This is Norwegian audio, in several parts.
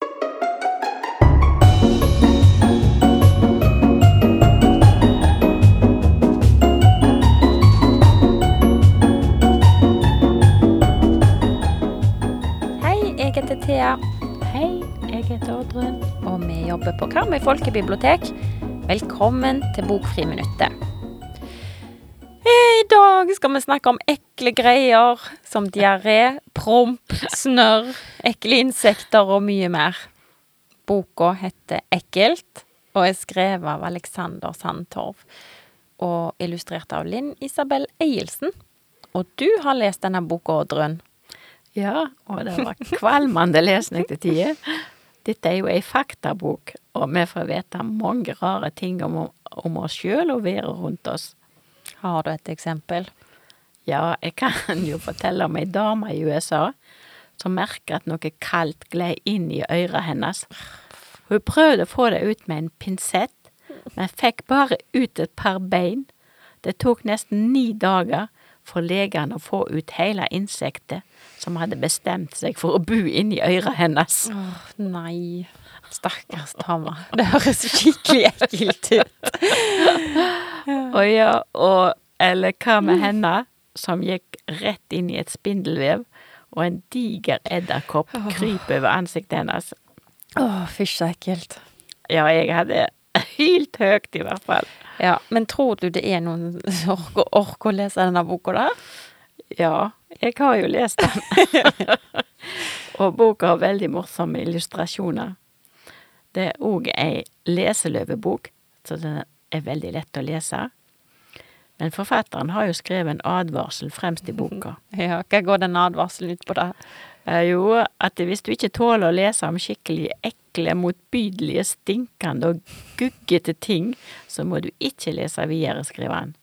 Hei, jeg heter Thea, Hei, jeg heter Oddrun. og vi jobber på Karmøy folkebibliotek. Velkommen til Bokfriminuttet. I dag skal vi snakke om ekle greier som diaré, promp, snørr, ekle insekter og mye mer. Boka heter Ekkelt og er skrevet av Alexander Sandtorv og illustrert av Linn Isabel Eielsen. Og du har lest denne boka, Oddrun. Ja, og det var kvalmende lesning til tider. Dette er jo ei faktabok, og vi får vite mange rare ting om, om oss sjøl og været rundt oss. Har du et eksempel? Ja, jeg kan jo fortelle om ei dame i USA som merka at noe kaldt glei inn i øret hennes. Hun prøvde å få det ut med en pinsett, men fikk bare ut et par bein. Det tok nesten ni dager for legene å få ut hele insektet som hadde bestemt seg for å bo inni øret hennes. Åh, nei. Stakkars dame. Det høres skikkelig ekkelt ut. Og ja, og eller hva med henne som gikk rett inn i et spindelvev, og en diger edderkopp kryper over ansiktet hennes. Åh, fysj, så ekkelt. Ja, jeg hadde hylt høyt, i hvert fall. Ja, men tror du det er noen som orker, orker å lese denne boka der? Ja, jeg har jo lest den. og boka har veldig morsomme illustrasjoner. Det er òg ei leseløvebok, så den er veldig lett å lese. Men forfatteren har jo skrevet en advarsel fremst i boka. Ja, hva går den advarselen ut på da? Eh, jo, at hvis du ikke tåler å lese om skikkelig ekle, motbydelige, stinkende og guggete ting, så må du ikke lese videre, skriver han.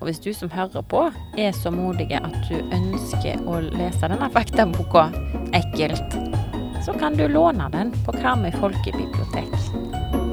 Og hvis du som hører på er så modig at du ønsker å lese denne faktaboka ekkelt, så kan du låne den på Karmøy folkebibliotek.